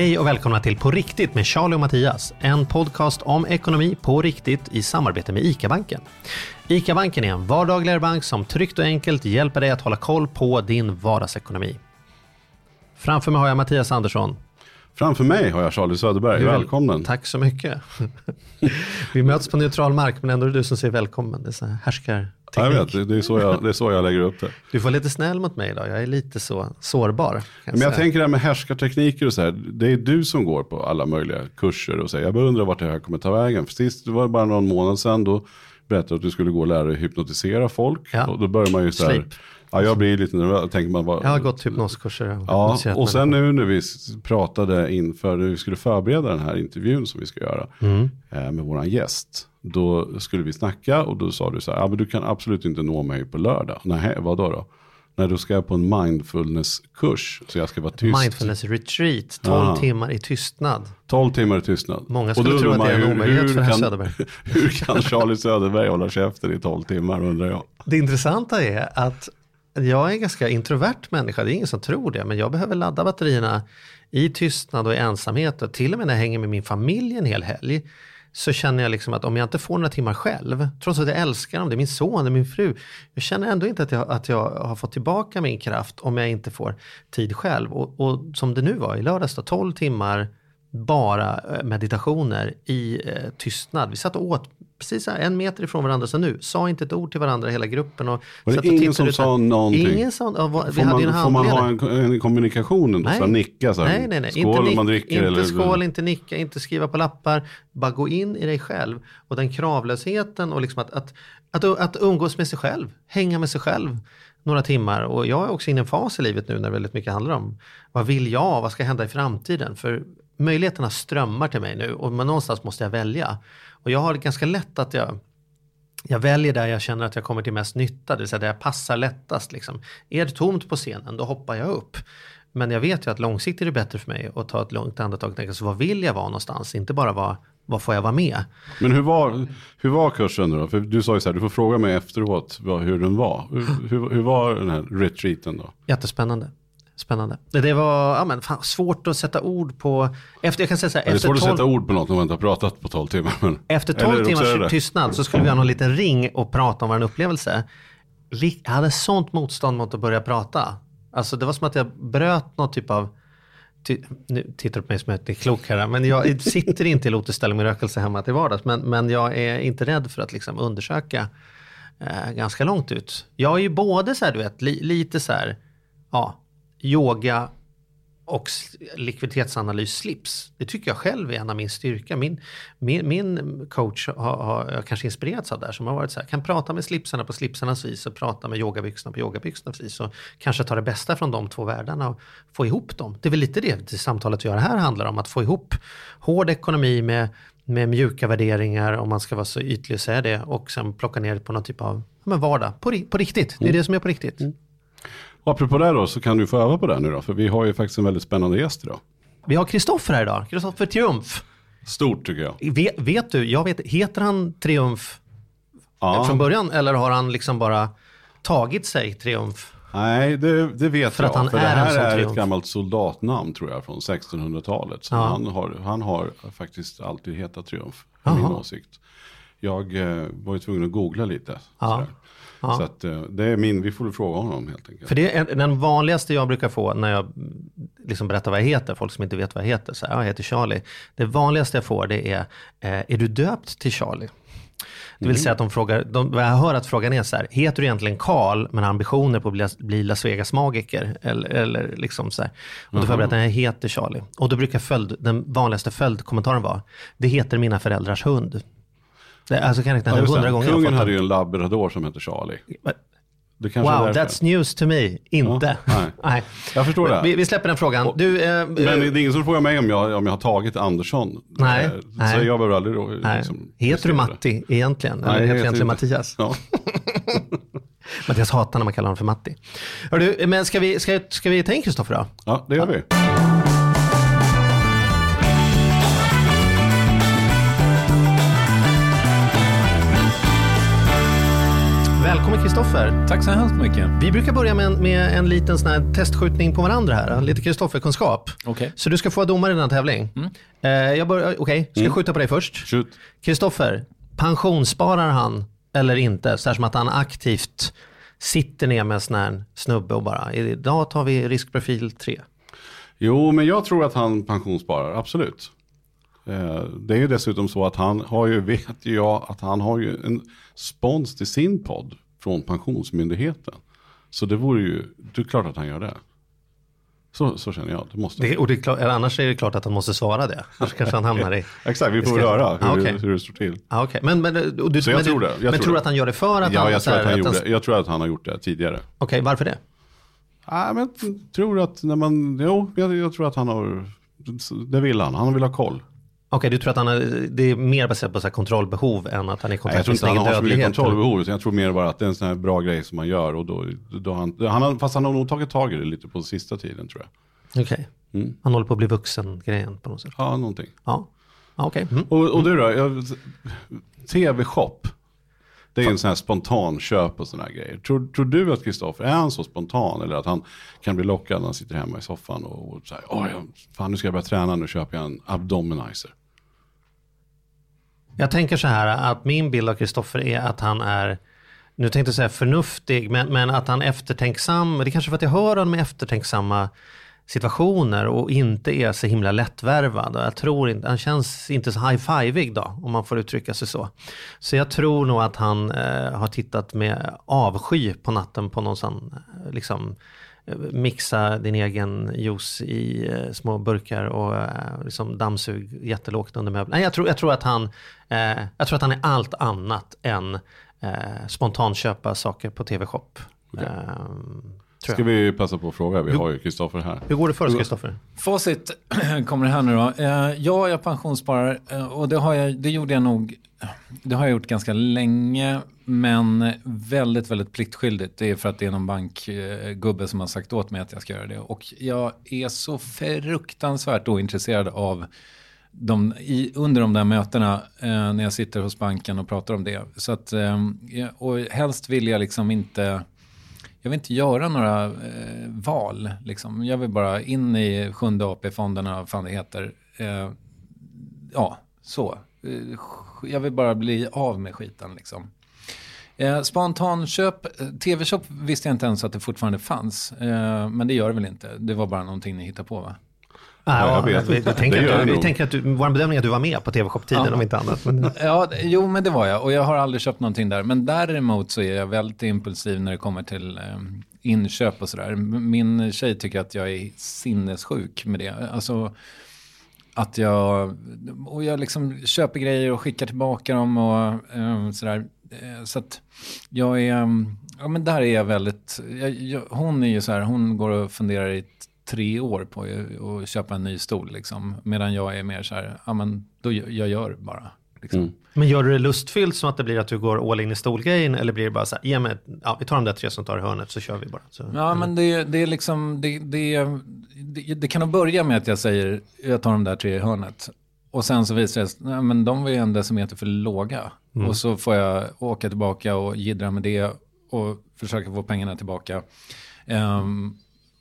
Hej och välkomna till På riktigt med Charlie och Mattias. En podcast om ekonomi på riktigt i samarbete med ICA-banken. ICA-banken är en vardagligare bank som tryggt och enkelt hjälper dig att hålla koll på din vardagsekonomi. Framför mig har jag Mattias Andersson. Framför mig har jag Charlie Söderberg. Välkommen. Tack så mycket. Vi möts på neutral mark men ändå är det du som säger välkommen. Det är så här härskar Ja, jag vet, det är, så jag, det är så jag lägger upp det. Du får lite snäll mot mig idag, jag är lite så sårbar. Men jag tänker det här med härskartekniker och så här, det är du som går på alla möjliga kurser och här, jag bara undrar vart det här kommer ta vägen. För sist, det var bara någon månad sedan, då berättade att du skulle gå och lära dig hypnotisera folk. Ja. Och då börjar man ju så här, Ja, jag blir lite nervös. Tänker man bara, jag har gått hypnoskurser. Ja, och sen nu när vi pratade inför, när vi skulle förbereda den här intervjun som vi ska göra mm. Eh, med våran gäst. Då skulle vi snacka och då sa du så här, ja men du kan absolut inte nå mig på lördag. Nej, vad då då? Nej, då ska jag på en mindfulness-kurs. Så jag ska vara tyst. Mindfulness retreat, 12 Aha. timmar i tystnad. 12 timmar i tystnad. Många skulle tro att det är en omöjlighet för herr Söderberg. hur kan Charlie Söderberg hålla käften i 12 timmar undrar jag. Det intressanta är att jag är en ganska introvert människa, det är ingen som tror det, men jag behöver ladda batterierna i tystnad och i ensamhet och till och med när jag hänger med min familj en hel helg så känner jag liksom att om jag inte får några timmar själv, trots att jag älskar dem, det är min son, det är min fru, jag känner ändå inte att jag, att jag har fått tillbaka min kraft om jag inte får tid själv. Och, och som det nu var i lördags, då, 12 timmar bara eh, meditationer i eh, tystnad. Vi satt och åt precis här, en meter ifrån varandra som nu. Sa inte ett ord till varandra hela gruppen. Och var det ingen som sa någonting? Ingen sa, ja, vi får, hade man, får man ha en, en kommunikation ändå? Nej. Så nicka så här, nej, nej, nej. Skål inte, man dricker? Inte eller? skål, inte nicka, inte skriva på lappar. Bara gå in i dig själv. Och den kravlösheten och liksom att, att, att, att umgås med sig själv. Hänga med sig själv några timmar. Och jag är också inne i en fas i livet nu när väldigt mycket handlar om vad vill jag, vad ska hända i framtiden? För möjligheterna strömmar till mig nu och någonstans måste jag välja. Och jag har det ganska lätt att jag jag väljer där jag känner att jag kommer till mest nytta, det vill säga där jag passar lättast. Liksom. Är det tomt på scenen, då hoppar jag upp. Men jag vet ju att långsiktigt är det bättre för mig att ta ett långt andetag och tänka, så vad vill jag vara någonstans? Inte bara vad, vad får jag vara med? Men hur var, hur var kursen då? För du sa ju så här, du får fråga mig efteråt hur den var. Hur, hur, hur var den här retreaten då? Jättespännande. Spännande. Det var ja, men, fan, svårt att sätta ord på. Efter, jag kan säga så här, det är svårt 12... att sätta ord på något när man inte har pratat på 12 timmar. Men... Efter 12 timmars tystnad så skulle vi ha någon liten ring och prata om vår upplevelse. Jag hade sånt motstånd mot att börja prata. Alltså det var som att jag bröt något typ av nu tittar du på mig som att jag är klok här, men jag sitter inte i lotusställning med rökelse hemma till vardags, men, men jag är inte rädd för att liksom undersöka eh, ganska långt ut. Jag är ju både så här, du vet, li, lite så här, ja, yoga och likviditetsanalys slips. Det tycker jag själv är en av min styrka. Min, min, min coach har, har kanske inspirerats av det här som har varit så här, kan prata med slipsarna på slipsarnas vis och prata med yogabyxorna på yogabyxornas vis och kanske ta det bästa från de två världarna och få ihop dem. Det är väl lite det, det samtalet vi gör här handlar om, att få ihop hård ekonomi med, med mjuka värderingar, om man ska vara så ytlig och säga det, och sen plocka ner det på någon typ av men vardag, på, på riktigt. Det är mm. det som är på riktigt. Mm. Och apropå det då så kan du få öva på det nu då, för vi har ju faktiskt en väldigt spännande gäst idag. Vi har Kristoffer här idag, Kristoffer Triumf. Stort tycker jag. Vet, vet, du, jag vet, heter han Triumf ja. från början eller har han liksom bara tagit sig Triumf? Nej, det, det vet för jag. Att han för är det här är triumf. ett gammalt soldatnamn tror jag från 1600-talet. Så ja. han, har, han har faktiskt alltid hetat Triumf, min åsikt. Jag eh, var ju tvungen att googla lite. Ja. Ja. Så att, eh, det är min, vi får fråga honom helt enkelt. För det är den vanligaste jag brukar få när jag liksom berättar vad jag heter, folk som inte vet vad jag heter. Så här, jag heter Charlie. Det vanligaste jag får det är, eh, är du döpt till Charlie? Det vill mm. säga att de frågar, de, jag hör att frågan är så här, heter du egentligen Karl men har ambitioner på att bli, bli Las Vegas magiker? Eller, eller liksom så här. Och då får jag berätta, jag heter Charlie. Och då brukar följd, den vanligaste följdkommentaren vara, det heter mina föräldrars hund. Det, alltså kan räkna ja, hundra gånger. Kungen hade ju en labrador som hette Charlie. wow, that's news to me. Inte. Ja, nej. nej. Jag förstår det. Vi, vi släpper den frågan. Du, eh, men det är ingen som frågar mig om jag, om jag har tagit Andersson. Nej. Eh, så nej. jag behöver aldrig då, liksom, Heter du Matti egentligen? Nej, Eller heter du egentligen Mattias? Ja. Mattias hatar när man kallar honom för Matti. Hör men ska vi, ska, ska vi ta in Kristoffer då? Ja, det gör vi. Välkommen Kristoffer. Tack så hemskt mycket. Vi brukar börja med en, med en liten sån här testskjutning på varandra här. Lite Kristoffer-kunskap. Okej. Så du ska få vara domare i den här tävling. Eh, jag börjar, okej, ska jag skjuta på dig först? Kristoffer, pensionssparar han eller inte? Så här som att han aktivt sitter ner med en sån här snubbe och bara, idag tar vi riskprofil 3. Jo, men jag tror att han pensionssparar, absolut. Eh, Det är ju dessutom så att han har ju, vet ju jag, att han har ju en spons till sin podd från Pensionsmyndigheten. Så det vore ju, det är klart att han gör det. Så, så känner jag, det måste Det, och det är klart, eller annars är det klart att han måste svara det. Annars kanske han hamnar i... Exakt, vi får ska- höra hur, Ah, okej. hur det står till. Ah, okay. Men, men, du, Så jag men, tror det, jag men tror tror du att han gör det för att Ja, han... jag tror, att här, han att gjorde, jag tror att han har gjort det tidigare. Okej, varför det? Nej, men jag tror att när man, jo, jag, jag tror att han har, det vill han, han vill ha koll. Okej, du tror att han är, det är mer baserat på så kontrollbehov än att han är i Nej, kontakt jag tror med inte sin han egen har så mycket dödlighet? kontrollbehov. utan Jag tror mer bara att det är en sån här bra grej som man gör. Och då, då han, han har, fast han har nog tagit tag i det lite på sista tiden tror jag. Okej. Mm. Han håller på att bli vuxen grejen på något sätt. Ja, någonting. Ja, ja okej. Mm. Och, och du då? Jag- TV-shop. Det är en sån här spontan köp och såna här grejer. Tror, tror du att Kristoffer, är han så spontan? Eller att han kan bli lockad när han sitter hemma i soffan och, och säger, Åh, fan nu ska jag börja träna, nu köper jag en abdominizer. Jag tänker så här att min bild av Kristoffer är att han är, nu tänkte jag säga förnuftig, men, men att han är eftertänksam. Det är kanske för att jag hör honom i eftertänksamma situationer och inte är så himla lättvärvad. Jag tror inte, han känns inte så high-fivig då, om man får uttrycka sig så. Så jag tror nog att han eh, har tittat med avsky på natten på någon sån, eh, liksom, eh, mixa din egen juice i eh, små burkar och eh, liksom dammsug jättelågt under möblerna. Nej, jag tror, jag tror att han, eh, jag tror att han är allt annat än eh, spontanköpa saker på TV-shop. Eh, tror Ska jag. vi passa på att fråga? Vi har ju Kristoffer här. Hur går det för oss, Kristoffer? Facit kommer det här nu då. Eh, Ja, jag pensionssparar eh, och det, har jag, det gjorde jag nog, det har jag gjort ganska länge, men väldigt, väldigt pliktskyldigt. Det är för att det är någon bankgubbe som har sagt åt mig att jag ska göra det. Och jag är så fruktansvärt ointresserad av de, i, under de där mötena eh, när jag sitter hos banken och pratar om det. Så att, eh, och helst vill jag liksom inte jag vill inte göra några eh, val. Liksom. Jag vill bara in i sjunde AP-fonderna, vad fan det heter. Eh, ja, så. Eh, jag vill bara bli av med skiten. Liksom. Eh, spontanköp, eh, tv-shop visste jag inte ens att det fortfarande fanns. Eh, men det gör det väl inte. Det var bara någonting ni hittade på va? Ja, jag vet vi, vi tänker att, vi tänker att du, vår bedömning är att du var med på TV-shop-tiden Ja. om inte annat. Men, Ja, jo men det var jag. Och jag har aldrig köpt någonting där. Men däremot så är jag väldigt impulsiv när det kommer till eh, inköp och sådär. Min tjej tycker att jag är sinnessjuk med det. Alltså att jag, och jag liksom köper grejer och skickar tillbaka dem och eh, sådär. Eh, så att jag är, mm, ja men där är jag väldigt, jag, jag, hon är ju så här, hon går och funderar i tre år på att köpa en ny stol liksom. Medan jag är mer så här, ja men då, jag gör bara. Liksom. Mm. men gör du det lustfyllt som att det blir att du går all in i stolgrejen eller blir det bara så här, ge mig, ja, vi tar de där tre som tar i hörnet så kör vi bara. Så, Ja, men det, det är liksom, det, det, det, det kan nog börja med att jag säger, jag tar de där tre i hörnet. Och sen så visar det sig, nej men de var ju en decimeter för låga. Och så får jag åka tillbaka och jiddra med det och försöka få pengarna tillbaka. Ehm,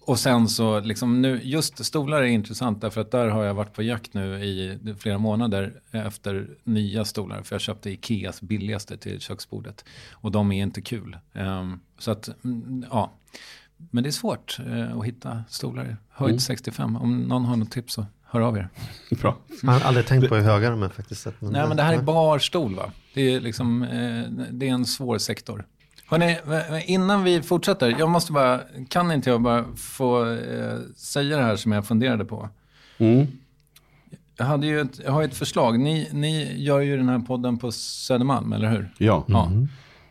och sen så, liksom nu, just stolar är intressant därför att där har jag varit på jakt nu i flera månader efter nya stolar. För jag köpte Ikeas billigaste till köksbordet. Och de är inte kul. Ehm, så att, mm, ja. Men det är svårt eh, att hitta stolar. Höjd 65. Om någon har något tips så hör av er. Bra. Jag har aldrig tänkt på hur höga de är faktiskt. Men, Nej men det här är barstol va? Det är liksom, eh, det är en svår sektor. Hörrni, innan vi fortsätter, jag måste bara, kan inte jag bara få eh, säga det här som jag funderade på? Mm. Jag, hade ju ett, jag har ju ett förslag. Ni, ni gör ju den här podden på Södermalm, eller hur? Ja. Ja.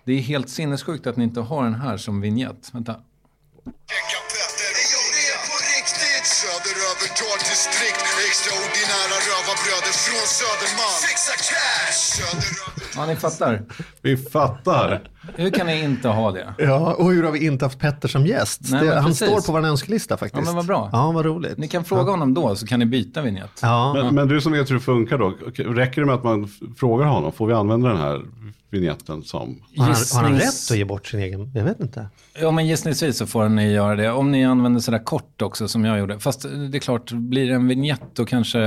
Det är helt sinnessjukt att ni inte har den här som vignett. Vänta. Söderöver distrikt Extraordinära rövarbröder från Södermalm Fixa cash Söderöver Ja, ni fattar. Vi fattar. Hur kan ni inte ha det? Ja, och hur har vi inte haft Petter som gäst? Nej, det, han står på vår önskelista faktiskt. Ja, men vad bra. Ja, vad roligt. Ni kan fråga honom då så kan ni byta vignett. Ja, Men, men du som vet hur det funkar då, räcker det med att man frågar honom, får vi använda den här vignetten som... Har han, har han rätt att ge bort sin egen? Jag vet inte. Ja, men gissningsvis så får ni göra det. Om ni använder sådär kort också som jag gjorde. Fast det är klart, blir det en vignett då kanske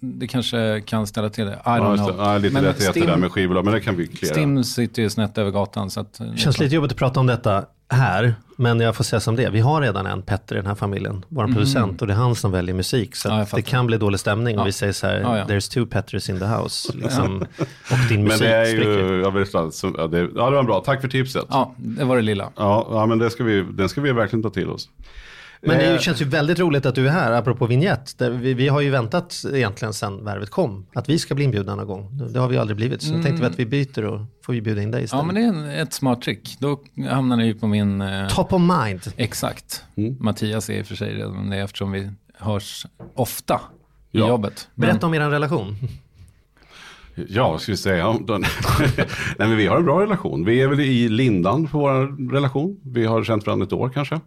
det kanske kan ställa till det. I Ja, don't know. Ja, lite Men rättigheter Stim- där med skivbolag, men det kan vi klära. Stim sitter ju snett över gatan. Så att, Det känns lite jobbigt att prata om detta här, men jag får säga som det. Vi har redan en Petter i den här familjen, vår producent, och det är han som väljer musik. Så. Ja, det kan bli dålig stämning om Ja. vi säger så här, Ja, ja. there's two Petters in the house. Liksom, och din Men musik det är spricker. ju, jag vet inte, så- ja, det, ja det var bra, tack för tipset. Ja, Ja, det var det lilla. ja, men det ska vi, den ska vi verkligen ta till oss. Men det Eh, känns ju väldigt roligt att du är här, apropå vignett. Vi, vi har ju väntat egentligen sedan värvet kom, att vi ska bli inbjudna någon gång. Det har vi aldrig blivit, så jag tänkte vi att vi byter och får vi bjuda in dig Ja, istället. men det är en, ett smart trick. Då hamnar ni ju på min... Eh, Top of mind. exakt. Mm. Mattias är i och för sig redan det eftersom vi hörs ofta i Ja. jobbet. Men- Berätta om er relation. Ja, vad ska vi säga om den? Nej, men vi har en bra relation. Vi är väl i lindan på vår relation. Vi har känt varandra ett år kanske,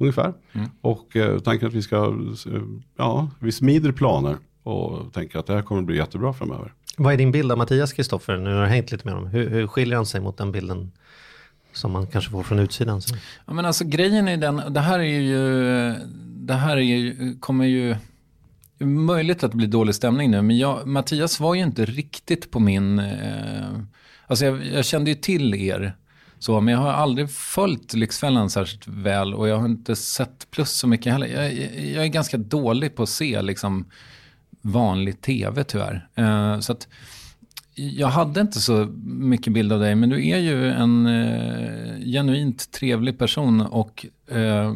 ungefär. Och eh, tanken att vi ska, eh, ja, vi smider planer och tänker att det här kommer att bli jättebra framöver. Vad är din bild av Mattias Kristoffer? Nu har jag hängt lite med honom. Hur, hur skiljer han sig mot den bilden som man kanske får från utsidan? Så. Ja, men alltså grejen är den, det här är ju, det här är ju, kommer ju, möjligt att det blir dålig stämning nu, men jag, Mattias var ju inte riktigt på min, eh, alltså jag, jag kände ju till er, så, men jag har aldrig följt Lyxfällan särskilt väl och jag har inte sett plus så mycket heller. Jag, jag, är ganska dålig på att se liksom vanlig tv tyvärr. Eh, så att, jag hade inte så mycket bild av dig, men du är ju en eh, genuint trevlig person och eh,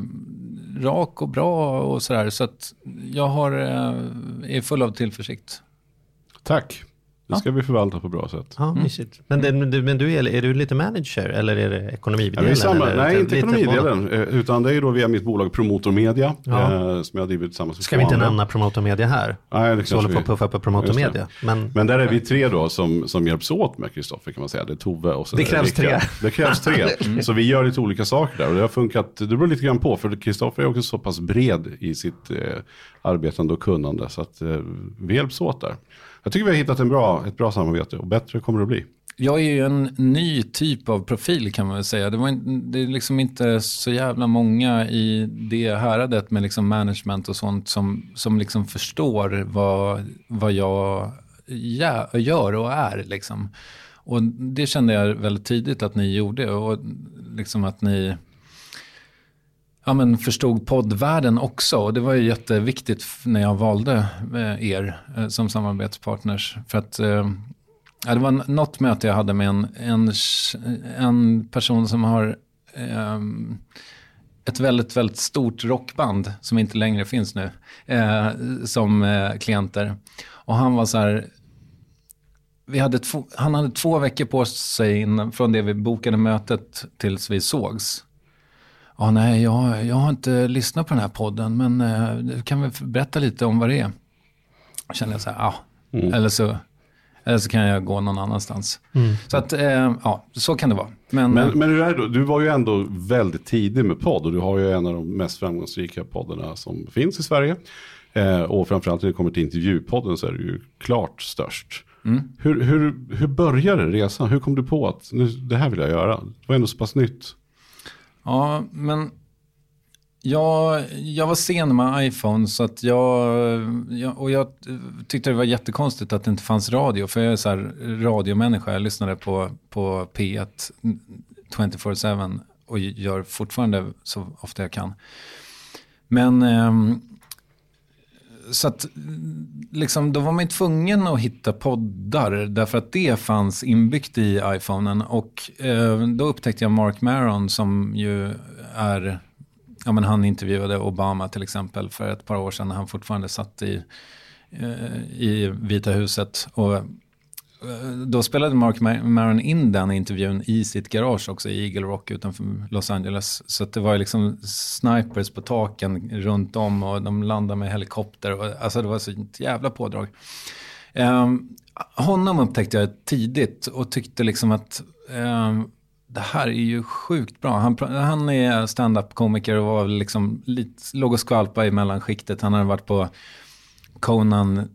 rak och bra och sådär. Så att jag har, eh, är full av tillförsikt. Tack, det ska vi förvalta på bra sätt. Ja, mysigt. Men, det, men du, men du är, är du lite manager eller är det Ja, ekonomidelen? är samma, eller nej, inte ekonomidelen, eh, utan det är då via mitt bolag Promotor Media, Ja. eh, som jag driver tillsammans med Ska vi inte andra. nämna Promotor Media här? Nej, det Så håller på att puffa upp Promotor. Media. Men, Men där är vi tre då som, som hjälps åt med Kristoffer kan man säga. Det är Tove och sen Det krävs tre. Mm. Det krävs tre. Så vi gör lite olika saker där och det har funkat, det beror lite grann på för Kristoffer är också så pass bred i sitt eh, arbetande och kunnande så att eh, vi hjälps åt där. Jag tycker vi har hittat en bra, ett bra samarbete och bättre kommer det att bli. Jag är ju en ny typ av profil kan man väl säga. Det, var in, det är liksom inte så jävla många i det häradet med liksom management och sånt som, som liksom förstår vad, vad jag gör och är. Liksom. Och det kände jag väldigt tidigt att ni gjorde. Och liksom att ni ja, men förstod poddvärlden också. Och det var ju jätteviktigt när jag valde eh, er eh, som samarbetspartners. För att eh, ja, det var något möte jag hade med en, en, en person som har eh, ett väldigt, väldigt stort rockband som inte längre finns nu eh, som eh, klienter. Och han var så här, vi hade två, han hade två veckor på sig innan, från det vi bokade mötet tills vi sågs. Ja, nej, jag, jag har inte lyssnat på den här podden, men eh, du kan väl berätta lite om vad det är. Kände jag så här, ja, eller, så, eller så kan jag gå någon annanstans. Så att, eh, ja, så kan det vara. Men, Men, eh, men hur är det? Du var ju ändå väldigt tidig med podd och du har ju en av de mest framgångsrika poddarna som finns i Sverige. Eh, och framförallt när det kommer till intervjupodden så är du ju klart störst. Hur, hur, hur började resan? Hur kom du på att nu, det här vill jag göra? Det var ändå så pass nytt. Ja, men jag, jag var sen med iPhone så att jag, jag, och jag tyckte det var jättekonstigt att det inte fanns radio. För jag är så här radiomänniska, jag lyssnade på, på P1 24-7 och gör fortfarande så ofta jag kan. Men eh, så att liksom, då var man ju tvungen att hitta poddar därför att det fanns inbyggt i iPhonen. Och eh, då upptäckte jag Mark Maron som ju är, ja men han intervjuade Obama till exempel för ett par år sedan när han fortfarande satt i, eh, i Vita huset. Och då spelade Mark Maron in den intervjun i sitt garage också i Eagle Rock utanför Los Angeles. Så att det var liksom snipers på taken runt om och de landade med helikopter. Och, alltså det var så ett jävla pådrag. Um, honom upptäckte jag tidigt och tyckte liksom att um, det här är ju sjukt bra. Han, han är stand-up komiker och var liksom lite, låg och skvalpade i mellanskiktet. Han hade varit på Conan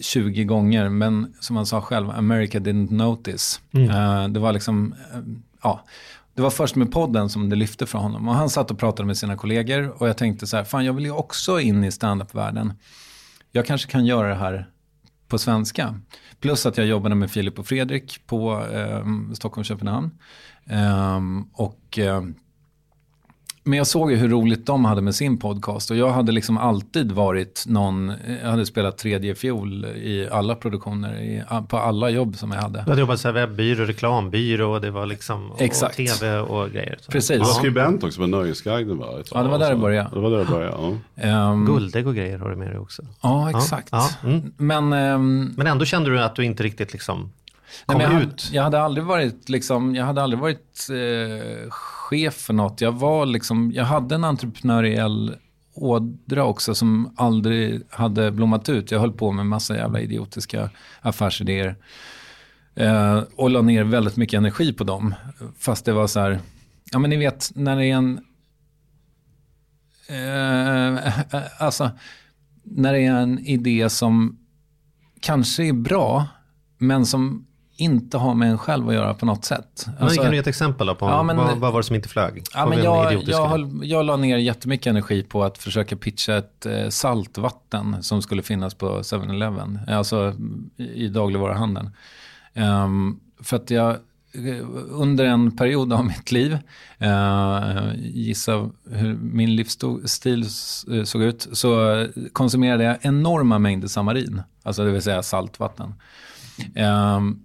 20 gånger, men som han sa själv, America didn't notice. Eh, det var liksom, eh, ja, det var först med podden som det lyfte för honom. Och han satt och pratade med sina kollegor och jag tänkte så här, fan jag vill ju också in i standup-världen. Jag kanske kan göra det här på svenska. Plus att jag jobbade med Filip och Fredrik på eh, Stockholm Köpenhamn. Ehm, och, eh, men jag såg ju hur roligt de hade med sin podcast och jag hade liksom alltid varit någon, jag hade spelat tredje fiol i alla produktioner, i, på alla jobb som jag hade. Du hade jobbat så här webbyrå, reklambyrå och det var liksom och Exakt. tv och grejer. Så. Precis. Du var skribent också på Nöjesguiden va? Ja, det var där det började. Det var där det började, ja. Ehm, Guldägg och grejer har du med dig också. Ja, exakt. Ja, mm. Men ehm, Men ändå kände du att du inte riktigt liksom kom Nej, jag, ut. jag hade aldrig varit, liksom, jag hade aldrig varit eh, chef för något. Jag, var liksom, jag hade en entreprenöriell ådra också som aldrig hade blommat ut. Jag höll på med massa jävla idiotiska affärsidéer. Eh, och la ner väldigt mycket energi på dem. Fast det var så här, ja men ni vet när det är en... Eh, alltså, när det är en idé som kanske är bra, men som inte har med en själv att göra på något sätt. Men Alltså- kan du ge ett exempel då på Ja, men- vad, vad var det som inte flög? Ja, men jag, jag, höll, jag la ner jättemycket energi på att försöka pitcha ett eh, saltvatten som skulle finnas på 7-Eleven, alltså i, dagligvaruhandeln. Ehm, för att jag eh, under en period av mitt liv, eh, gissa hur min livsstil eh, såg ut, så eh, konsumerade jag enorma mängder samarin, alltså det vill säga saltvatten. Ehm,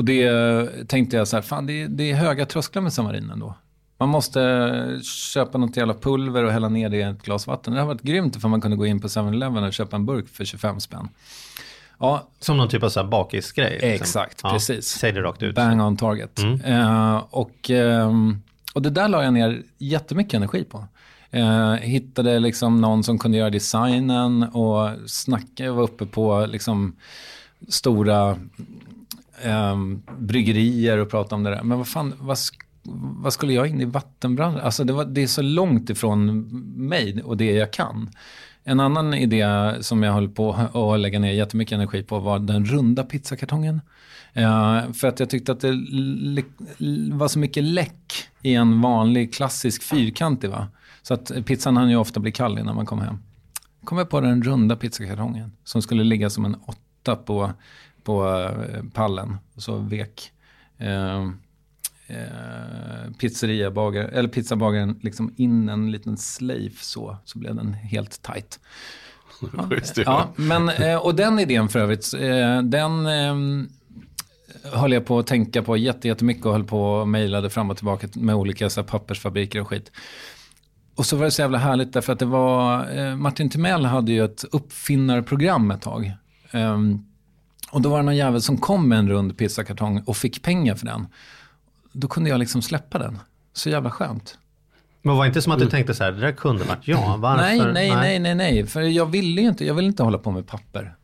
och det tänkte jag så här, fan det är, det är höga trösklar med samarinen då. Man måste köpa något jävla pulver och hälla ner det i ett glas vatten. Det hade varit grymt ifall man kunde gå in på 7-Eleven och köpa en burk för 25 spänn. Ja, Som någon typ av så här bakisgrej? liksom. Exakt, precis. Säg det rakt ut. bang on target. Eh, och, ehm, och det där la jag ner jättemycket energi på. Eh, hittade liksom någon som kunde göra designen och snacka. Jag var uppe på liksom stora eh, bryggerier och prata om det där. Men vad fan, vad, vad skulle jag in i vattenbranschen? Alltså det, var, det är så långt ifrån mig och det jag kan. En annan idé som jag höll på att lägga ner jättemycket energi på var den runda pizzakartongen. Eh, för att jag tyckte att det var så mycket läck i en vanlig klassisk fyrkantig. Va? Så att pizzan hann ju ofta bli kall innan man kom hem. kom jag på den runda pizzakartongen som skulle ligga som en åtta på, på eh, pallen. Så vek eh, eh, pizzeria bagare, eller pizzabagaren liksom in en liten slave så, så blev den helt tight. Ju. Ja, men, eh, och den idén för övrigt, den höll jag på att tänka på jätte- jättemycket och höll på och mejlade fram och tillbaka med olika så här, pappersfabriker och skit. Och så var det så jävla härligt därför att det var, Martin Timell hade ju ett uppfinnarprogram ett tag. Ehm, och då var det någon jävel som kom med en rund pizzakartong och fick pengar för den. Då kunde jag liksom släppa den. Så jävla skönt. Men var det inte som att du tänkte så här, det där kunde varit jag. Varför? Nej, nej, nej, nej, nej. För jag ville ju inte, jag vill inte hålla på med papper.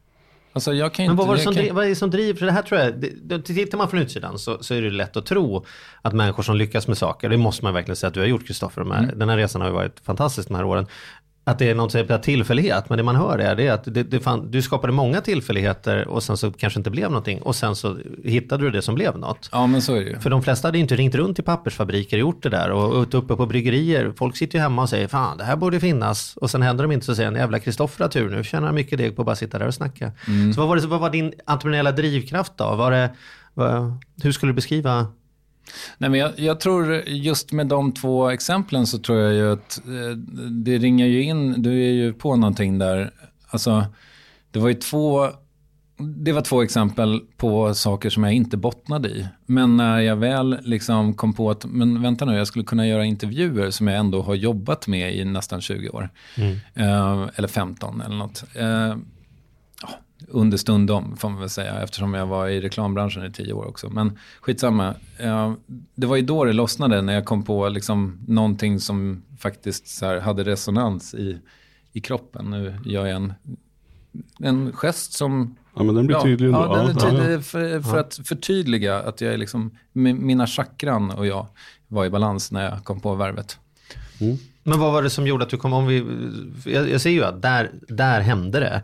Alltså jag kan Men inte... vad, var det som kan- driv, vad är det som driver? För det här tror jag, det, tittar man från utsidan så, så är det lätt att tro att människor som lyckas med saker, det måste man verkligen säga att du har gjort Kristoffer, de Mm. den här resan har ju varit fantastisk de här åren. Att det är någon typ av tillfällighet, men det man hör är, det är att det, det fan, du skapade många tillfälligheter och sen så kanske inte blev någonting och sen så hittade du det som blev något. Ja, men så är det ju. För de flesta hade inte ringt runt till pappersfabriker och gjort det där och uppe på bryggerier. Folk sitter ju hemma och säger fan det här borde finnas och sen händer de inte så säger en jävla Kristoffer tur nu, tjänar mycket deg på att bara sitta där och snacka. Så vad var, det, vad var din entreprenöriella drivkraft då? Var det, vad, hur skulle du beskriva? Nej, men jag, jag tror just med de två exemplen så tror jag ju att eh, det ringer ju in, du är ju på någonting där. Alltså, det var ju två, det var två exempel på saker som jag inte bottnade i. Men när jag väl liksom kom på att, men vänta nu, jag skulle kunna göra intervjuer som jag ändå har jobbat med i nästan 20 år. Eh, eller 15 eller något. Eh, understundom får man väl säga eftersom jag var i reklambranschen i tio år också. Men skitsamma. Det var ju då det lossnade när jag kom på liksom någonting som faktiskt så här hade resonans i, i kroppen. Nu gör jag en, en gest som... Ja, men den blir tydlig. Ja, den är Ja, ja. tydlig för, för att förtydliga att jag är liksom, mi- mina chakran och jag var i balans när jag kom på värvet. Men vad var det som gjorde att du kom, om vi, jag, jag ser ju att där, där hände det.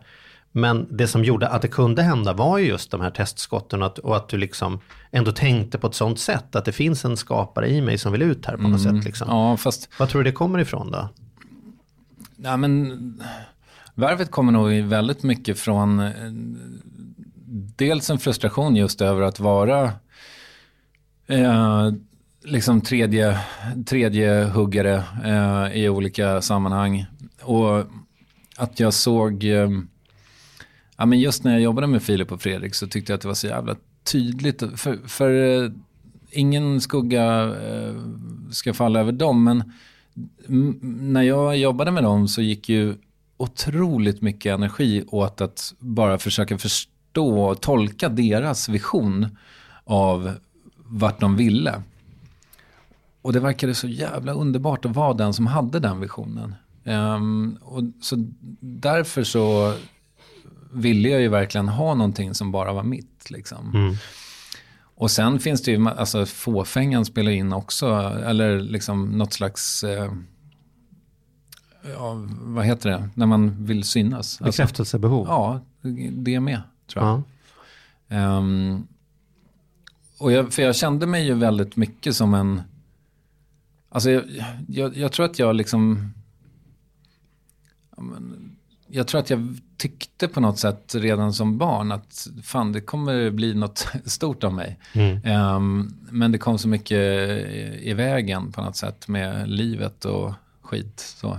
Men det som gjorde att det kunde hända var ju just de här testskotten och att, och att du liksom ändå tänkte på ett sånt sätt att det finns en skapare i mig som vill ut här på något sätt. Liksom. Ja, fast Vad tror du det kommer ifrån då? Ja, men, värvet kommer nog väldigt mycket från eh, dels en frustration just över att vara eh, liksom tredje, tredje huggare eh, i olika sammanhang. Och att jag såg, eh, ja, men just när jag jobbade med Filip och Fredrik så tyckte jag att det var så jävla tydligt. För, för eh, ingen skugga eh, ska falla över dem, men när jag jobbade med dem så gick ju otroligt mycket energi åt att bara försöka förstå och tolka deras vision av vart de ville. Och det verkade så jävla underbart att vara den som hade den visionen. Um, och så därför så ville jag ju verkligen ha någonting som bara var mitt. Liksom. Och sen finns det ju, alltså fåfängan spelar in också, eller liksom något slags, eh, ja, vad heter det, när man vill synas. Alltså, Bekräftelsebehov? ja, det med tror jag. Ja. Ehm, och jag, för jag kände mig ju väldigt mycket som en... Alltså jag, jag, jag tror att jag liksom... Jag tror att jag tyckte på något sätt redan som barn att fan det kommer bli något stort av mig. Ehm, men det kom så mycket i, i vägen på något sätt med livet och skit. Så.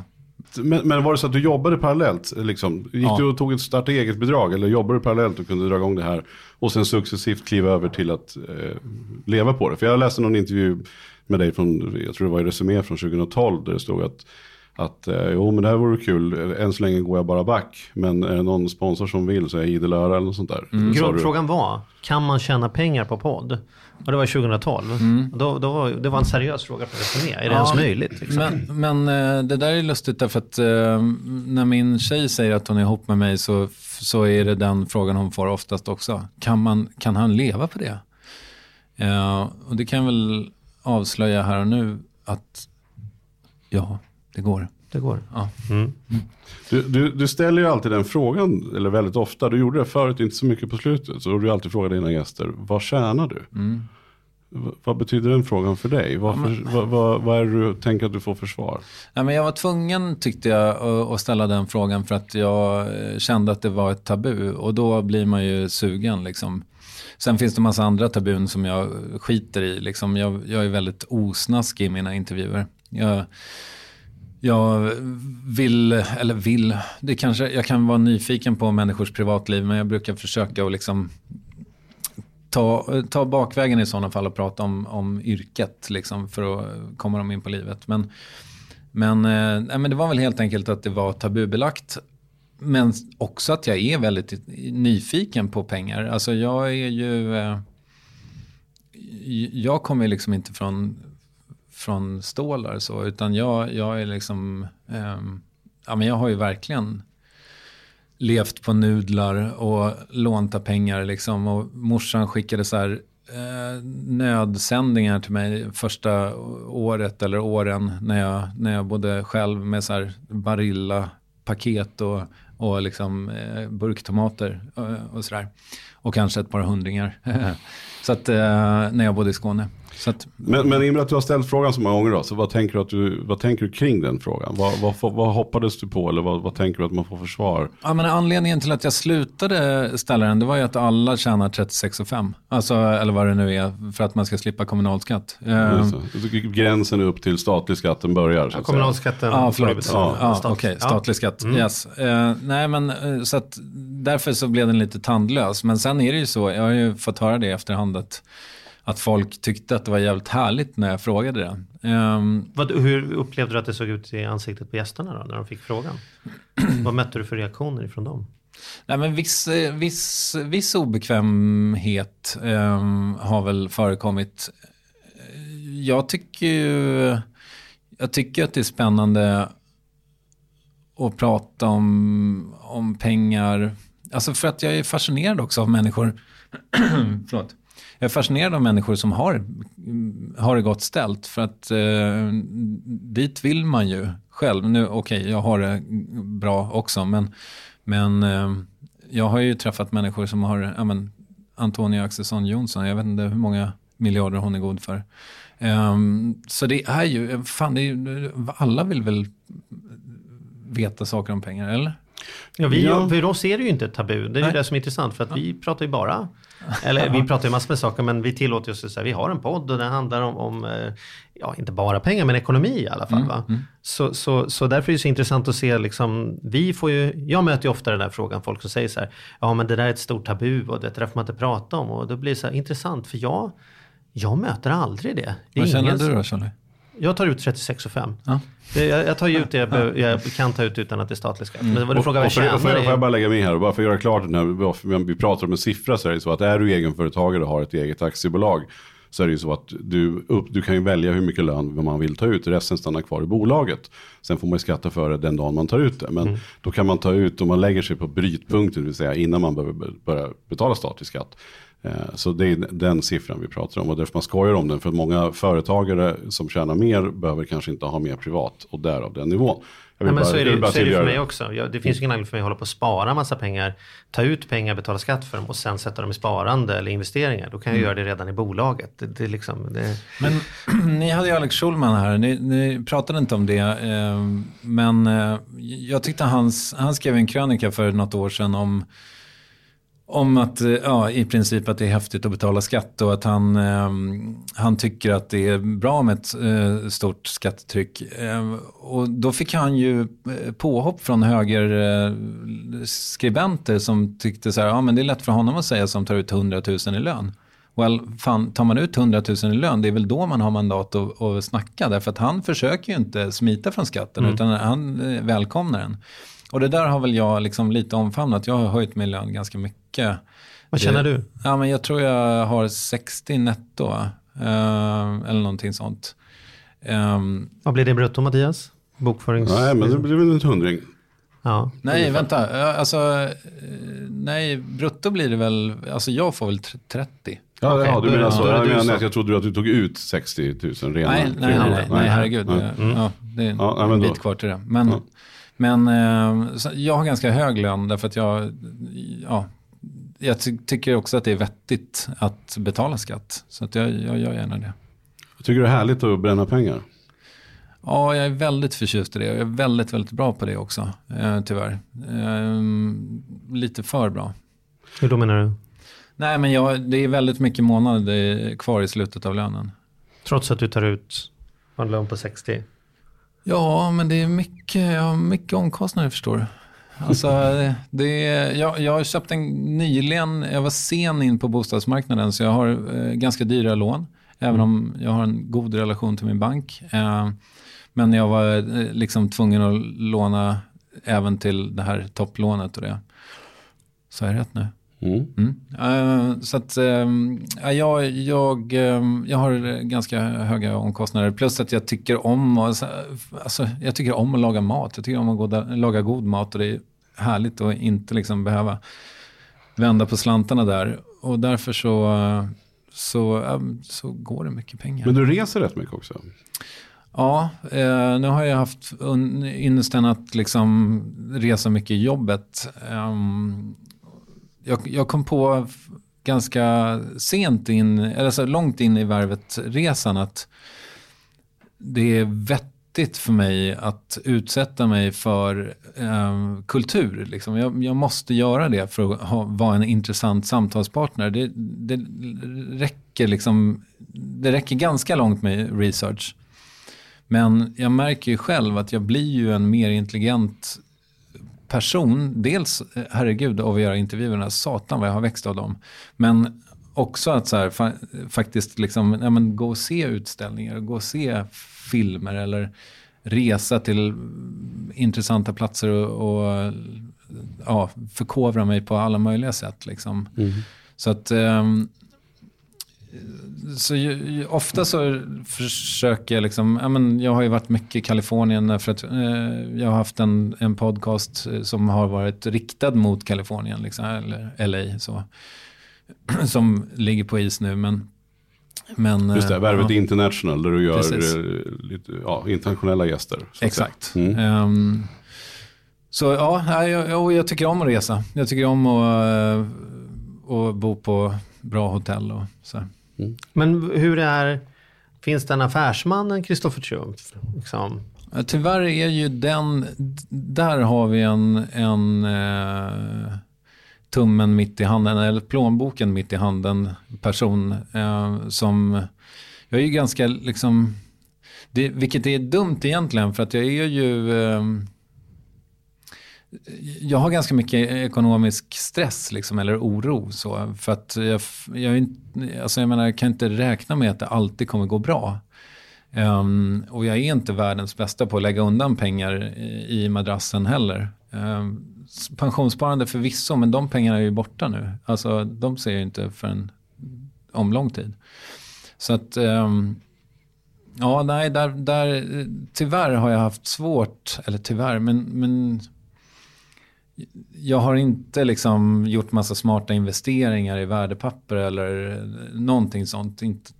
Men, men var det så att du jobbade parallellt? Liksom? Gick Ja. du och tog ett starta eget-bidrag eller jobbade du parallellt och kunde dra igång det här? Och sen successivt kliva över till att eh, leva på det. För jag läste någon intervju med dig från, jag tror det var i Resumé från 2012, där det stod att att eh, jo men det här vore kul, än så länge går jag bara back. Men är det någon sponsor som vill så är jag idel öra eller något sånt där. Mm. Då Grundfrågan var, kan man tjäna pengar på podd? Och det var 2012. Då, då, var- det var en seriös fråga från Resumé. Är det ens möjligt? Liksom? Men, men eh, det där är lustigt därför att eh, när min tjej säger att hon är ihop med mig så, så är det den frågan hon får oftast också. Kan, man, kan han leva på det? Eh, och det kan jag väl avslöja här och nu att ja, det går. Det går. Ja. Du, du, du ställer ju alltid den frågan, eller väldigt ofta, du gjorde det förut, inte så mycket på slutet. Så du alltid frågar dina gäster, vad tjänar du? V- Vad betyder den frågan för dig? Vad, för, vad, vad, vad är det du tänker att du får för svar? Ja, men jag var tvungen, tyckte jag, att- ställa den frågan för att jag eh, kände att det var ett tabu. Och då blir man ju sugen. Liksom. Sen finns det massa andra tabun som jag skiter i. Liksom. Jag, jag är väldigt osnaskig i mina intervjuer. Jag, jag vill, eller vill, det kanske, jag kan vara nyfiken på människors privatliv men jag brukar försöka att liksom ta, ta bakvägen i sådana fall och prata om, om yrket liksom, för att komma dem in på livet. Men, men, eh, men det var väl helt enkelt att det var tabubelagt. Men också att jag är väldigt nyfiken på pengar. Alltså jag är ju... Eh, jag kommer liksom inte från, från stålar så, utan jag, jag är liksom... eh, ja, men jag har ju verkligen levt på nudlar och lånta pengar liksom. Och morsan skickade så här eh, nödsändningar till mig första året eller åren när jag, när jag bodde själv med så här Barilla-paket och, och liksom eh, burktomater eh, och, och sådär. Och kanske ett par hundringar. så att, eh, när jag bodde i Skåne. Så att, Men, men i och med att du har ställt frågan så många gånger då, så vad tänker du, att du, vad tänker du kring den frågan? Vad, vad, vad hoppades du på eller vad, vad tänker du att man får för svar? Ja, men anledningen till att jag slutade ställa den, det var ju att alla tjänar 36,5. Alltså, eller vad det nu är, för att man ska slippa kommunalskatt. Just det. Gränsen upp till statlig skatten börjar. Så. Kommunalskatten Ja, får du förlåt. betala. Ja, Stat- okej, ja. statlig skatt. Yes. Eh, nej, men eh, så att därför så blev den lite tandlös. Men sen är det ju så, jag har ju fått höra det i efterhand att, att folk tyckte att det var jävligt härligt när jag frågade det. Ehm, Vad, hur upplevde du att det såg ut i ansiktet på gästerna då, när de fick frågan? Vad mötte du för reaktioner ifrån dem? Nej, men viss, eh, viss, viss obekvämhet ehm, har väl förekommit. Jag tycker ju, jag tycker att det är spännande att prata om, om pengar. Alltså för att jag är fascinerad också av människor. Förlåt. Jag är fascinerad av människor som har, har det gott ställt. För att eh, dit vill man ju själv. Nu, okej, jag har det bra också. Men, men eh, jag har ju träffat människor som har, ja men, Antonia Axelsson Jonsson, jag vet inte hur många miljarder hon är god för. Um, så det är ju, fan, det är, alla vill väl veta saker om pengar, eller? Ja, vi, Ja. För oss är det ju inte ett tabu. Det är ju Nej. det som är intressant. För att vi pratar ju bara, eller vi pratar ju massor med saker men vi tillåter oss att säga vi har en podd och den handlar om, om eh, ja inte bara pengar men ekonomi i alla fall. Va? Så, så, så därför är det så intressant att se liksom, vi får ju, jag möter ju ofta den där frågan, folk som säger så här, ja men det där är ett stort tabu och det där får man inte prata om och då blir det så här intressant för jag, jag möter aldrig det. det Vad känner du då, Charlie? Jag tar ut 36 och 5. Ja. Det, jag, jag tar ju ut det jag, behöver- jag kan ta ut utan att det är statlig skatt. Men vad du frågar vad jag tjänar får jag bara lägga med här, och bara för att göra klart den här, vi pratar om en siffra så är det så att är du egenföretagare och har ett eget aktiebolag så är det ju så att du, upp, du kan ju välja hur mycket lön man vill ta ut, resten stannar kvar i bolaget. Sen får man ju skatta för det den dagen man tar ut det. Men Mm. då kan man ta ut, om man lägger sig på brytpunkten, det vill säga innan man behöver be- börja betala statlig skatt. Eh, Så det är den siffran vi pratar om och därför man skojar om den. För många företagare som tjänar mer behöver kanske inte ha mer privat och därav den nivån. Jag Nej, men bara- så är jag det, vill bara så är det för mig också. Jag, det finns ingen anledning för mig att hålla på och spara massa pengar, ta ut pengar, betala skatt för dem och sen sätta dem i sparande eller investeringar. Då kan jag göra det redan i bolaget. Det, det är liksom, det, Men ni hade ju Alex Schulman här, ni, ni pratade inte om det. Eh, men eh, jag tyckte hans, han skrev en krönika för något år sedan om, om att, eh, ja, i princip att det är häftigt att betala skatt och att han, eh, han tycker att det är bra med ett eh, stort skattetryck. Eh, och då fick han ju eh, påhopp från högerskribenter eh, som tyckte så här, ja men det är lätt för honom att säga som tar ut 100 000 i lön. Well, fan, tar man ut 100 000 i lön, det är väl då man har mandat att, att snacka. Därför att han försöker ju inte smita från skatten, utan han välkomnar den. Och det där har väl jag liksom lite omfamnat. Jag har höjt min lön ganska mycket. Vad känner Det- du? Ja, men jag tror jag har 60 netto? Eh, eller någonting sånt. Ehm, Vad blir det brutto Mattias? Bokförings... Nej, men det blir väl en hundring. Ja. nej, vänta. Alltså, eh, nej, brutto blir det väl, alltså jag får väl tr- 30. Ja, Okej, ja du menar så. Jag, menar, jag trodde att du tog ut 60 000 rena. Nej, nej, nej, nej, nej, herregud. Nej. Ja, det är Ja, en bit kvar till det. Men, Ja. men eh, jag har ganska hög lön därför att jag, ja, jag ty tycker också att det är vettigt att betala skatt. Så att jag, jag gör gärna det. Jag tycker det är härligt att bränna pengar. Ja, jag är väldigt förtjust i det. Jag är väldigt, väldigt bra på det också, eh, tyvärr. Ehm, lite för bra. Hur då menar du? Nej, men jag, det är väldigt mycket månader kvar i slutet av lönen. Trots att du tar ut en lön på 60? Ja, men det är mycket, jag har mycket omkostnader förstår du. Alltså, det är, jag, jag har köpt en nyligen, jag var sen in på bostadsmarknaden så jag har eh, ganska dyra lån. Även om jag har en god relation till min bank. Eh, men jag var eh, liksom tvungen att låna även till det här topplånet och det. Så är det rätt nu? Mm. Mm. Eh, så att eh, ja, jag, jag, eh, jag har ganska höga omkostnader. Plus att jag tycker om, att- alltså, jag tycker om att laga mat. Jag tycker om att gå, laga god mat och det är härligt att inte liksom behöva vända på slantarna där. Och därför så, så, så går det mycket pengar. Men du reser rätt mycket också. Ja, eh, nu har jag haft ynnesten att liksom resa mycket i jobbet. Ehm, jag, jag kom på ganska sent in, eller så långt in i värvet-resan att det är vettigt för mig att utsätta mig för eh, kultur. Liksom. Jag, jag måste göra det för att ha, vara en intressant samtalspartner. Det, det, räcker liksom, det räcker ganska långt med research. Men jag märker ju själv att jag blir ju en mer intelligent person. Dels, eh, herregud, av att göra intervjuerna. Satan vad jag har växt av dem. Men också att så här, fa- faktiskt liksom, ja, men gå och se utställningar, gå och se filmer eller resa till intressanta platser och, och ja, förkovra mig på alla möjliga sätt. Liksom. Så att ehm, så ju, ofta så försöker jag liksom, ja, men jag har ju varit mycket i Kalifornien för att eh, jag har haft en, en podcast eh, som har varit riktad mot Kalifornien, liksom, eller LA så. Som ligger på is nu, men... men Just det, eh, Värvet ja. International där du gör Precis. eh, lite, ja, internationella gäster. Exakt. Mm. Ehm, Så ja, jag, jag, tycker om att resa. Jag tycker om att, att bo på bra hotell och så. Mm. Men hur är, finns den affärsmannen Kristoffer Triumf? Liksom? Tyvärr är ju den, där har vi en, en eh, tummen mitt i handen, eller plånboken mitt i handen person eh, som, jag är ju ganska liksom, det, vilket är dumt egentligen för att jag är ju, eh, jag har ganska mycket ekonomisk stress liksom, eller oro. Så, för att jag, jag, alltså jag, menar, jag kan inte räkna med att det alltid kommer gå bra. Um, och jag är inte världens bästa på att lägga undan pengar i, i madrassen heller. Um, pensionssparande förvisso, men de pengarna är ju borta nu. Alltså de ser jag inte förrän om lång tid. Så att, um, ja nej, där, där, tyvärr har jag haft svårt, eller tyvärr, men, men jag har inte liksom gjort massa smarta investeringar i värdepapper eller någonting sånt. Inte,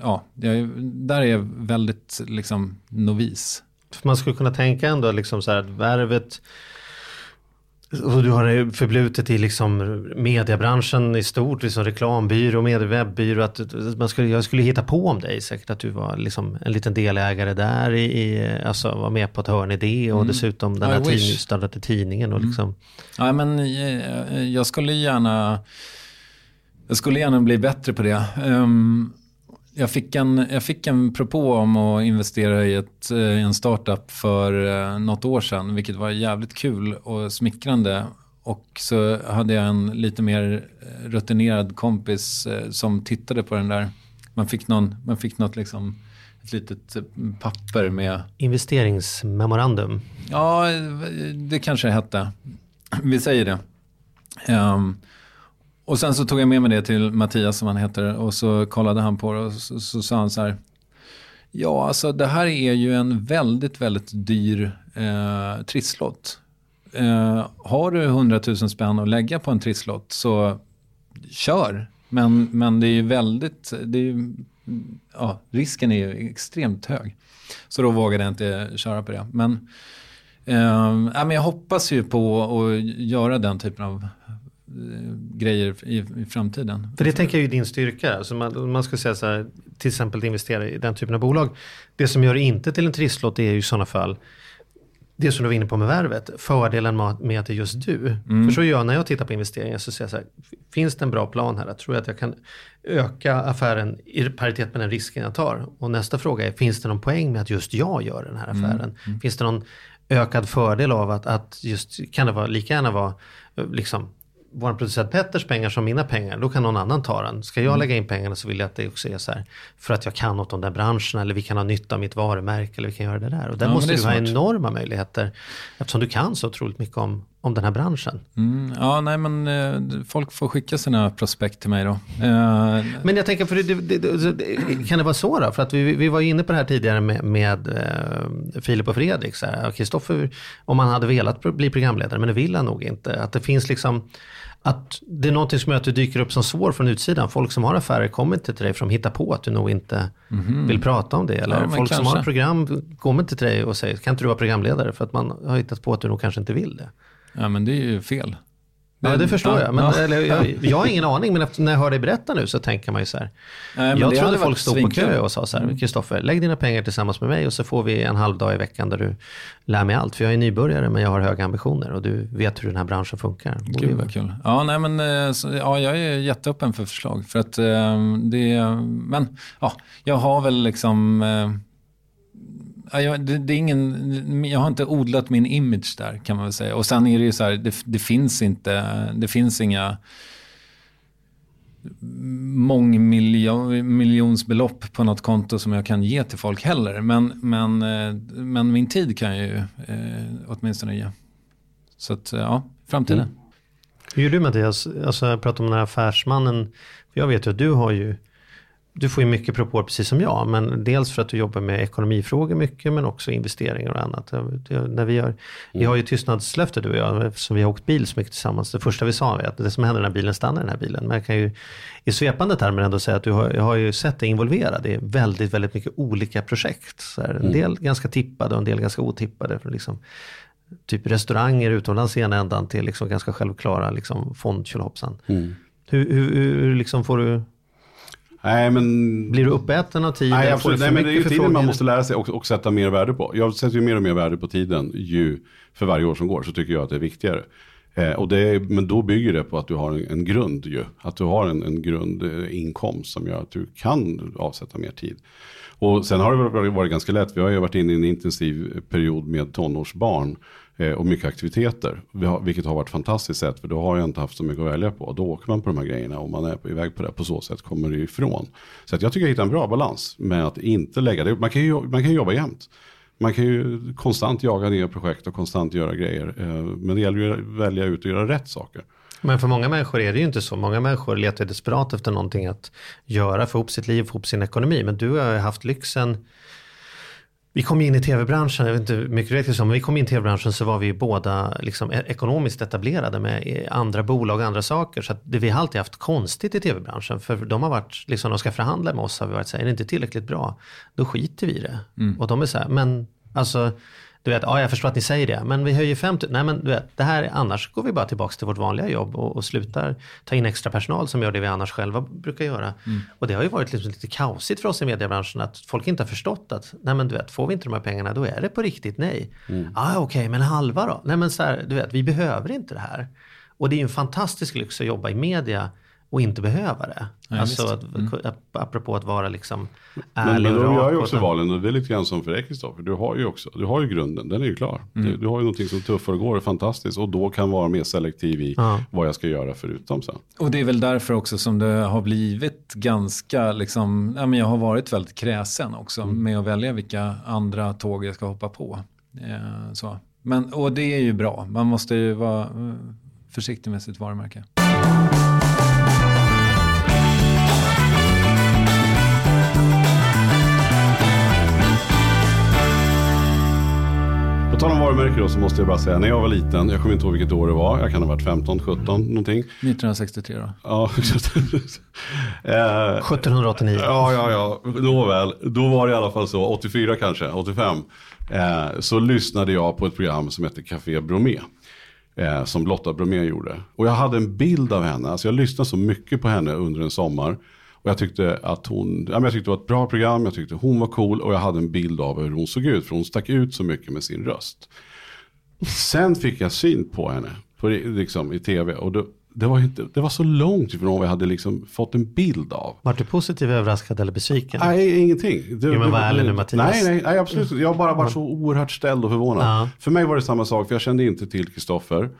ja, jag, där är jag väldigt liksom novis. Man skulle kunna tänka ändå liksom så här att värvet och du har förblutet i liksom mediebranschen i stort, liksom reklambyrå, mediewebbbyrå. Att man skulle, jag skulle hitta på om dig säkert att du var liksom en liten delägare där i, i alltså var med på ett hörn i det och mm. dessutom den här tidning, till tidningen. Och mm. liksom. Ja men eh, jag skulle gärna, jag skulle gärna bli bättre på det. Um, jag fick, en, jag fick en propå om att investera i ett, eh, en startup för eh, något år sedan, vilket var jävligt kul och smickrande. Och så hade jag en lite mer eh, rutinerad kompis som tittade på den där. Man fick, någon, man fick något liksom, ett litet papper med... Investeringsmemorandum. Ja, det kanske det hette. Vi säger det. Um, och sen så tog jag med mig det till Mattias som han heter och så kollade han på det och så, så sa han så här. Ja, alltså det här är ju en väldigt, väldigt dyr eh, trisslott. Eh, har du 100 000 spänn att lägga på en trisslott så kör. Men, men det är ju väldigt, det är ju, ja, risken är ju extremt hög. Så då vågade jag inte köra på det. Men, eh, men jag hoppas ju på att göra den typen av grejer i, i, framtiden. För det tänker jag är din styrka. Alltså man, man ska säga så här, till exempel investera i den typen av bolag. Det som gör det inte till en trisslott är ju i sådana fall det som du var inne på med värvet, fördelen med att det är just du. Mm. För så gör jag när jag tittar på investeringar så säger jag så här, finns det en bra plan här? Jag tror att jag kan öka affären i paritet med den risken jag tar. Och nästa fråga är, finns det någon poäng med att just jag gör den här mm. affären? Mm. Mm. Finns det någon ökad fördel av att, att just, kan det vara, lika gärna vara liksom vår producent Petters pengar som mina pengar, då kan någon annan ta den. Ska jag mm. lägga in pengarna så vill jag att det också är så här, för att jag kan något om den branschen eller vi kan ha nytta av mitt varumärke eller vi kan göra det där. Och där ja, måste du ha enorma möjligheter eftersom du kan så otroligt mycket om, om den här branschen. Mm, ja, nej men eh, folk får skicka sina prospekt till mig då. Eh, men jag tänker, för det, det, det, kan det vara så då? För att vi, vi var inne på det här tidigare med, med eh, Filip och Fredrik. Kristoffer, om han hade velat bli programledare, men det vill han nog inte. Att det finns liksom att det är någonting som gör att du dyker upp som svår från utsidan. Folk som har affärer kommer inte till dig för de hittar på att du nog inte mm. vill prata om det. Eller ja, folk kanske. som har program kommer inte till dig och säger, kan inte du vara programledare? För att man har hittat på att du nog kanske inte vill det. Ja men det är ju fel. Ja, det förstår jag. Men, ja. eller, jag. Jag har ingen aning, men när jag hör dig berätta nu så tänker man ju så här. Nej, jag trodde folk stod på kö och sa så här, mm. Kristoffer, lägg dina pengar tillsammans med mig och så får vi en halv dag i veckan där du lär mig allt. För jag är nybörjare men jag har höga ambitioner och du vet hur den här branschen funkar. Gud vad kul. Ja, nej, men, eh, ja, jag är jätteöppen för förslag. För att eh, det, men ja, jag har väl liksom eh, jag, det, det, är ingen, jag har inte odlat min image där kan man väl säga. Och sen är det ju så här, det, det finns inte, det finns inga mångmiljonsbelopp på något konto som jag kan ge till folk heller. Men, men, eh, men min tid kan jag ju eh, åtminstone ge. Så att, ja, framtiden. Mm. Hur gör du Mattias? Alltså, jag pratar om den här affärsmannen. jag vet ju att du har ju du får ju mycket propåer precis som jag, men dels för att du jobbar med ekonomifrågor mycket, men också investeringar och annat. När vi, gör, vi har ju tystnadslöfte du och jag, eftersom vi har åkt bil så mycket tillsammans. Det första vi sa är att det som händer när bilen stannar i den här bilen. Men jag kan ju i svepande termer ändå säga att du har, jag har ju sett dig involverad i väldigt, väldigt mycket olika projekt. Så här, en mm. del ganska tippade och en del ganska otippade. För liksom, typ restauranger utomlands i ena ändan till liksom ganska självklara liksom fondtjolhoppsan. Mm. Hur, hur, hur liksom får du Nej, men... Blir du uppäten av tiden? Nej, absolut. Nej, men det är ju tiden man måste lära sig och, och, sätta mer värde på. Jag sätter ju mer och mer värde på tiden ju för varje år som går så tycker jag att det är viktigare. Eh, och det men då bygger det på att du har en, en grund ju. Att du har en, en grundinkomst som gör att du kan avsätta mer tid. Och sen har det varit ganska lätt. Vi har ju varit inne i en intensiv period med tonårsbarn eh, Eh, och mycket aktiviteter. Har, vilket har varit fantastiskt sätt för då har jag inte haft så mycket att välja på. Då åker man på de här grejerna och man är på, iväg på det. På så sätt kommer det ifrån. Så att jag tycker jag hittar en bra balans med att inte lägga det. Man kan ju, man kan jobba jämt. Man kan ju konstant jaga nya projekt och konstant göra grejer. Eh, men det gäller ju att välja ut och göra rätt saker. Men för många människor är det ju inte så. Många människor letar desperat efter någonting att göra, få ihop sitt liv, få ihop sin ekonomi. Men du har ju haft lyxen. Vi kom in i tv-branschen, jag vet inte hur mycket du vet men vi kom in i tv-branschen så var vi båda liksom e- ekonomiskt etablerade med andra bolag och andra saker. Så det vi har alltid haft konstigt i tv-branschen. För de har varit, liksom de ska förhandla med oss har vi varit så här, är det inte tillräckligt bra, då skiter vi i det. Mm. Och de är så här, men alltså du vet, ja jag förstår att ni säger det, men vi höjer 50 Nej men du vet, det här, annars går vi bara tillbaka till vårt vanliga jobb och, och slutar ta in extra personal som gör det vi annars själva brukar göra. Mm. Och det har ju varit liksom lite kaosigt för oss i mediebranschen att folk inte har förstått att, nej men du vet, får vi inte de här pengarna då är det på riktigt nej. Mm. Ah, Okej, okay, men halva då? Nej men så här, du vet, vi behöver inte det här. Och det är ju en fantastisk lyx att jobba i media och inte behöva det. Ja, alltså att, mm. apropå att vara liksom ärlig Men, men då gör ju också valen och det är lite grann som för dig Kristoffer. Du har ju också, du har ju grunden, den är ju klar. Mm. Du, du, har ju någonting som tuffar och går, fantastiskt. Och då kan vara mer selektiv i ja. vad jag ska göra förutom sen. Och det är väl därför också som det har blivit ganska, liksom, ja, men jag har varit väldigt kräsen också mm. med att välja vilka andra tåg jag ska hoppa på. Eh, så. Men, och det är ju bra, man måste ju vara eh, försiktig med sitt varumärke. Tal om varumärke då så måste jag bara säga, när jag var liten, jag kommer inte ihåg vilket år det var, jag kan ha varit 15, 17 någonting. 1963 då? Ja, eh, 1789. Ja, ja, ja, nåväl. Då var det i alla fall så, 84 kanske, 85. Eh, så lyssnade jag på ett program som hette Café Bromé. Eh, som Lotta Bromé gjorde. Och jag hade en bild av henne, alltså jag lyssnade så mycket på henne under en sommar. Och jag tyckte att hon, ja, men jag tyckte det var ett bra program, jag tyckte hon var cool och jag hade en bild av hur hon såg ut. För hon stack ut så mycket med sin röst. Sen fick jag syn på henne på, liksom, i tv och då, det, var inte, det var så långt ifrån vad jag hade liksom fått en bild av. Var du positiv, överraskad eller besviken? Nej, ingenting. Det, jo, men var ärlig nu Mattias. Nej, nej, nej absolut Jag har bara varit så oerhört ställd och förvånad. Ja. För mig var det samma sak, för jag kände inte till Kristoffer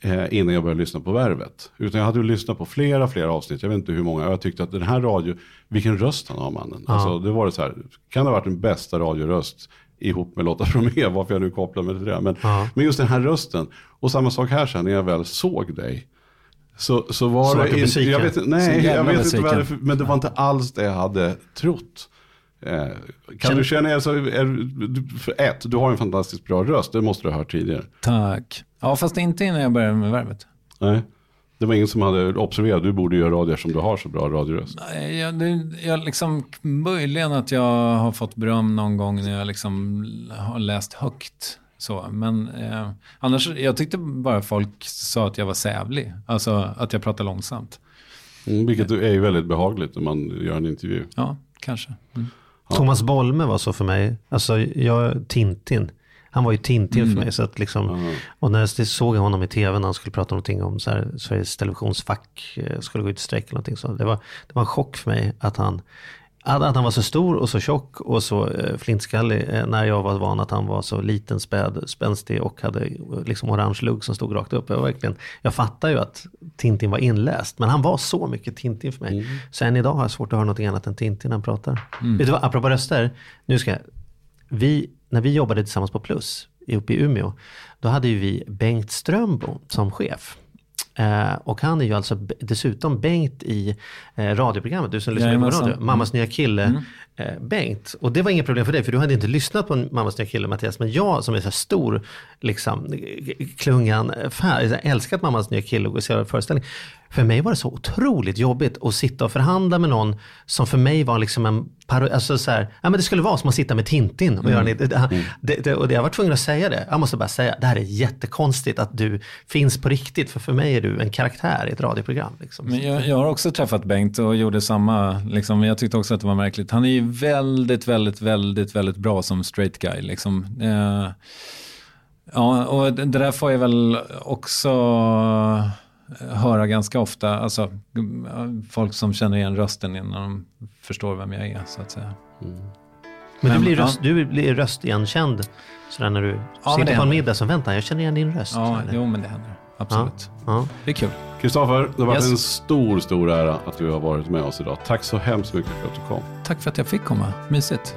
eh, innan jag började lyssna på Värvet. Utan jag hade lyssnat på flera, flera avsnitt, jag vet inte hur många. Jag tyckte att den här radio, vilken röst han har mannen. Ja. Alltså, det var det så här, kan det ha varit den bästa radioröst ihop med Lotta Bromé, varför jag nu kopplar mig till det. Men, ja. men just den här rösten. Och samma sak här sen när jag väl såg dig. Så, så var så det inte, jag vet, nej, jag vet inte vad det, men det var inte alls det jag hade trott. Eh, kan Känner... du känna, alltså, är, för ett, du har en fantastiskt bra röst, det måste du ha hört tidigare. Tack. Ja, fast inte innan jag började med värvet. Nej. Det var ingen som hade observerat, du borde göra radio som du har så bra radioröst. Nej, jag, det, jag liksom, möjligen att jag har fått beröm någon gång när jag liksom har läst högt så, men eh, annars, jag tyckte bara folk sa att jag var sävlig. Alltså att jag pratar långsamt. Mm, vilket är ju väldigt behagligt när man gör en intervju. Ja, kanske. Mm. Ja. Thomas Bolme var så för mig. Alltså jag, Tintin. Han var ju Tintin mm. för mig. Så att liksom, mm. Och när jag såg honom i tv när han skulle prata någonting om så här, Sveriges Televisionsfack eh, skulle gå ut i strejk eller någonting. Så det, var, det var en chock för mig att han att han var så stor och så tjock och så eh, flintskallig eh, när jag var van att han var så liten, späd, spänstig och hade eh, liksom orange lugg som stod rakt upp. Jag, verkligen, jag fattar ju att Tintin var inläst, men han var så mycket Tintin för mig. Mm. Så än idag har jag svårt att höra något annat än Tintin när han pratar. Mm. Vet du vad, apropå röster, nu ska jag, vi, när vi jobbade tillsammans på Plus uppe i Umeå, då hade ju vi Bengt Strömbom som chef. Eh, och han är ju alltså dessutom Bengt i eh, radioprogrammet, du som lyssnar på radio, Mammas nya kille. Mm. eh, Bengt. Och det var inget problem för dig, för du hade inte lyssnat på Mammas nya kille Mattias. Men jag som är så stor, liksom, klungan, fan, älskat Mammas nya kille och gå och se föreställning. För mig var det så otroligt jobbigt att sitta och förhandla med någon som för mig var liksom en paro- alltså så här, ja, men det skulle vara som att sitta med Tintin. Och, Mm. göra en, det, det, det, och jag var tvungen att säga det. Jag måste bara säga, det här är jättekonstigt att du finns på riktigt. För för mig är du en karaktär i ett radioprogram. Liksom. Men jag, jag har också träffat Bengt och gjorde samma, liksom, jag tyckte också att det var märkligt. Han är ju väldigt, väldigt, väldigt, väldigt bra som straight guy. Liksom. Eh, ja, och det det där får jag väl också höra ganska ofta. Alltså, folk som känner igen rösten innan de förstår vem jag är, så att säga. Men du Men, blir, ja. röst, du blir röstigenkänd sådär när du men sitter det på en middag så vänta, jag känner igen din röst. Ja, det. jo men det händer. Absolut. Ja. Det är kul. Kristoffer, det har varit Yes. en stor, stor ära att du har varit med oss idag. Tack så hemskt mycket för att du kom. Tack för att jag fick komma. Mysigt.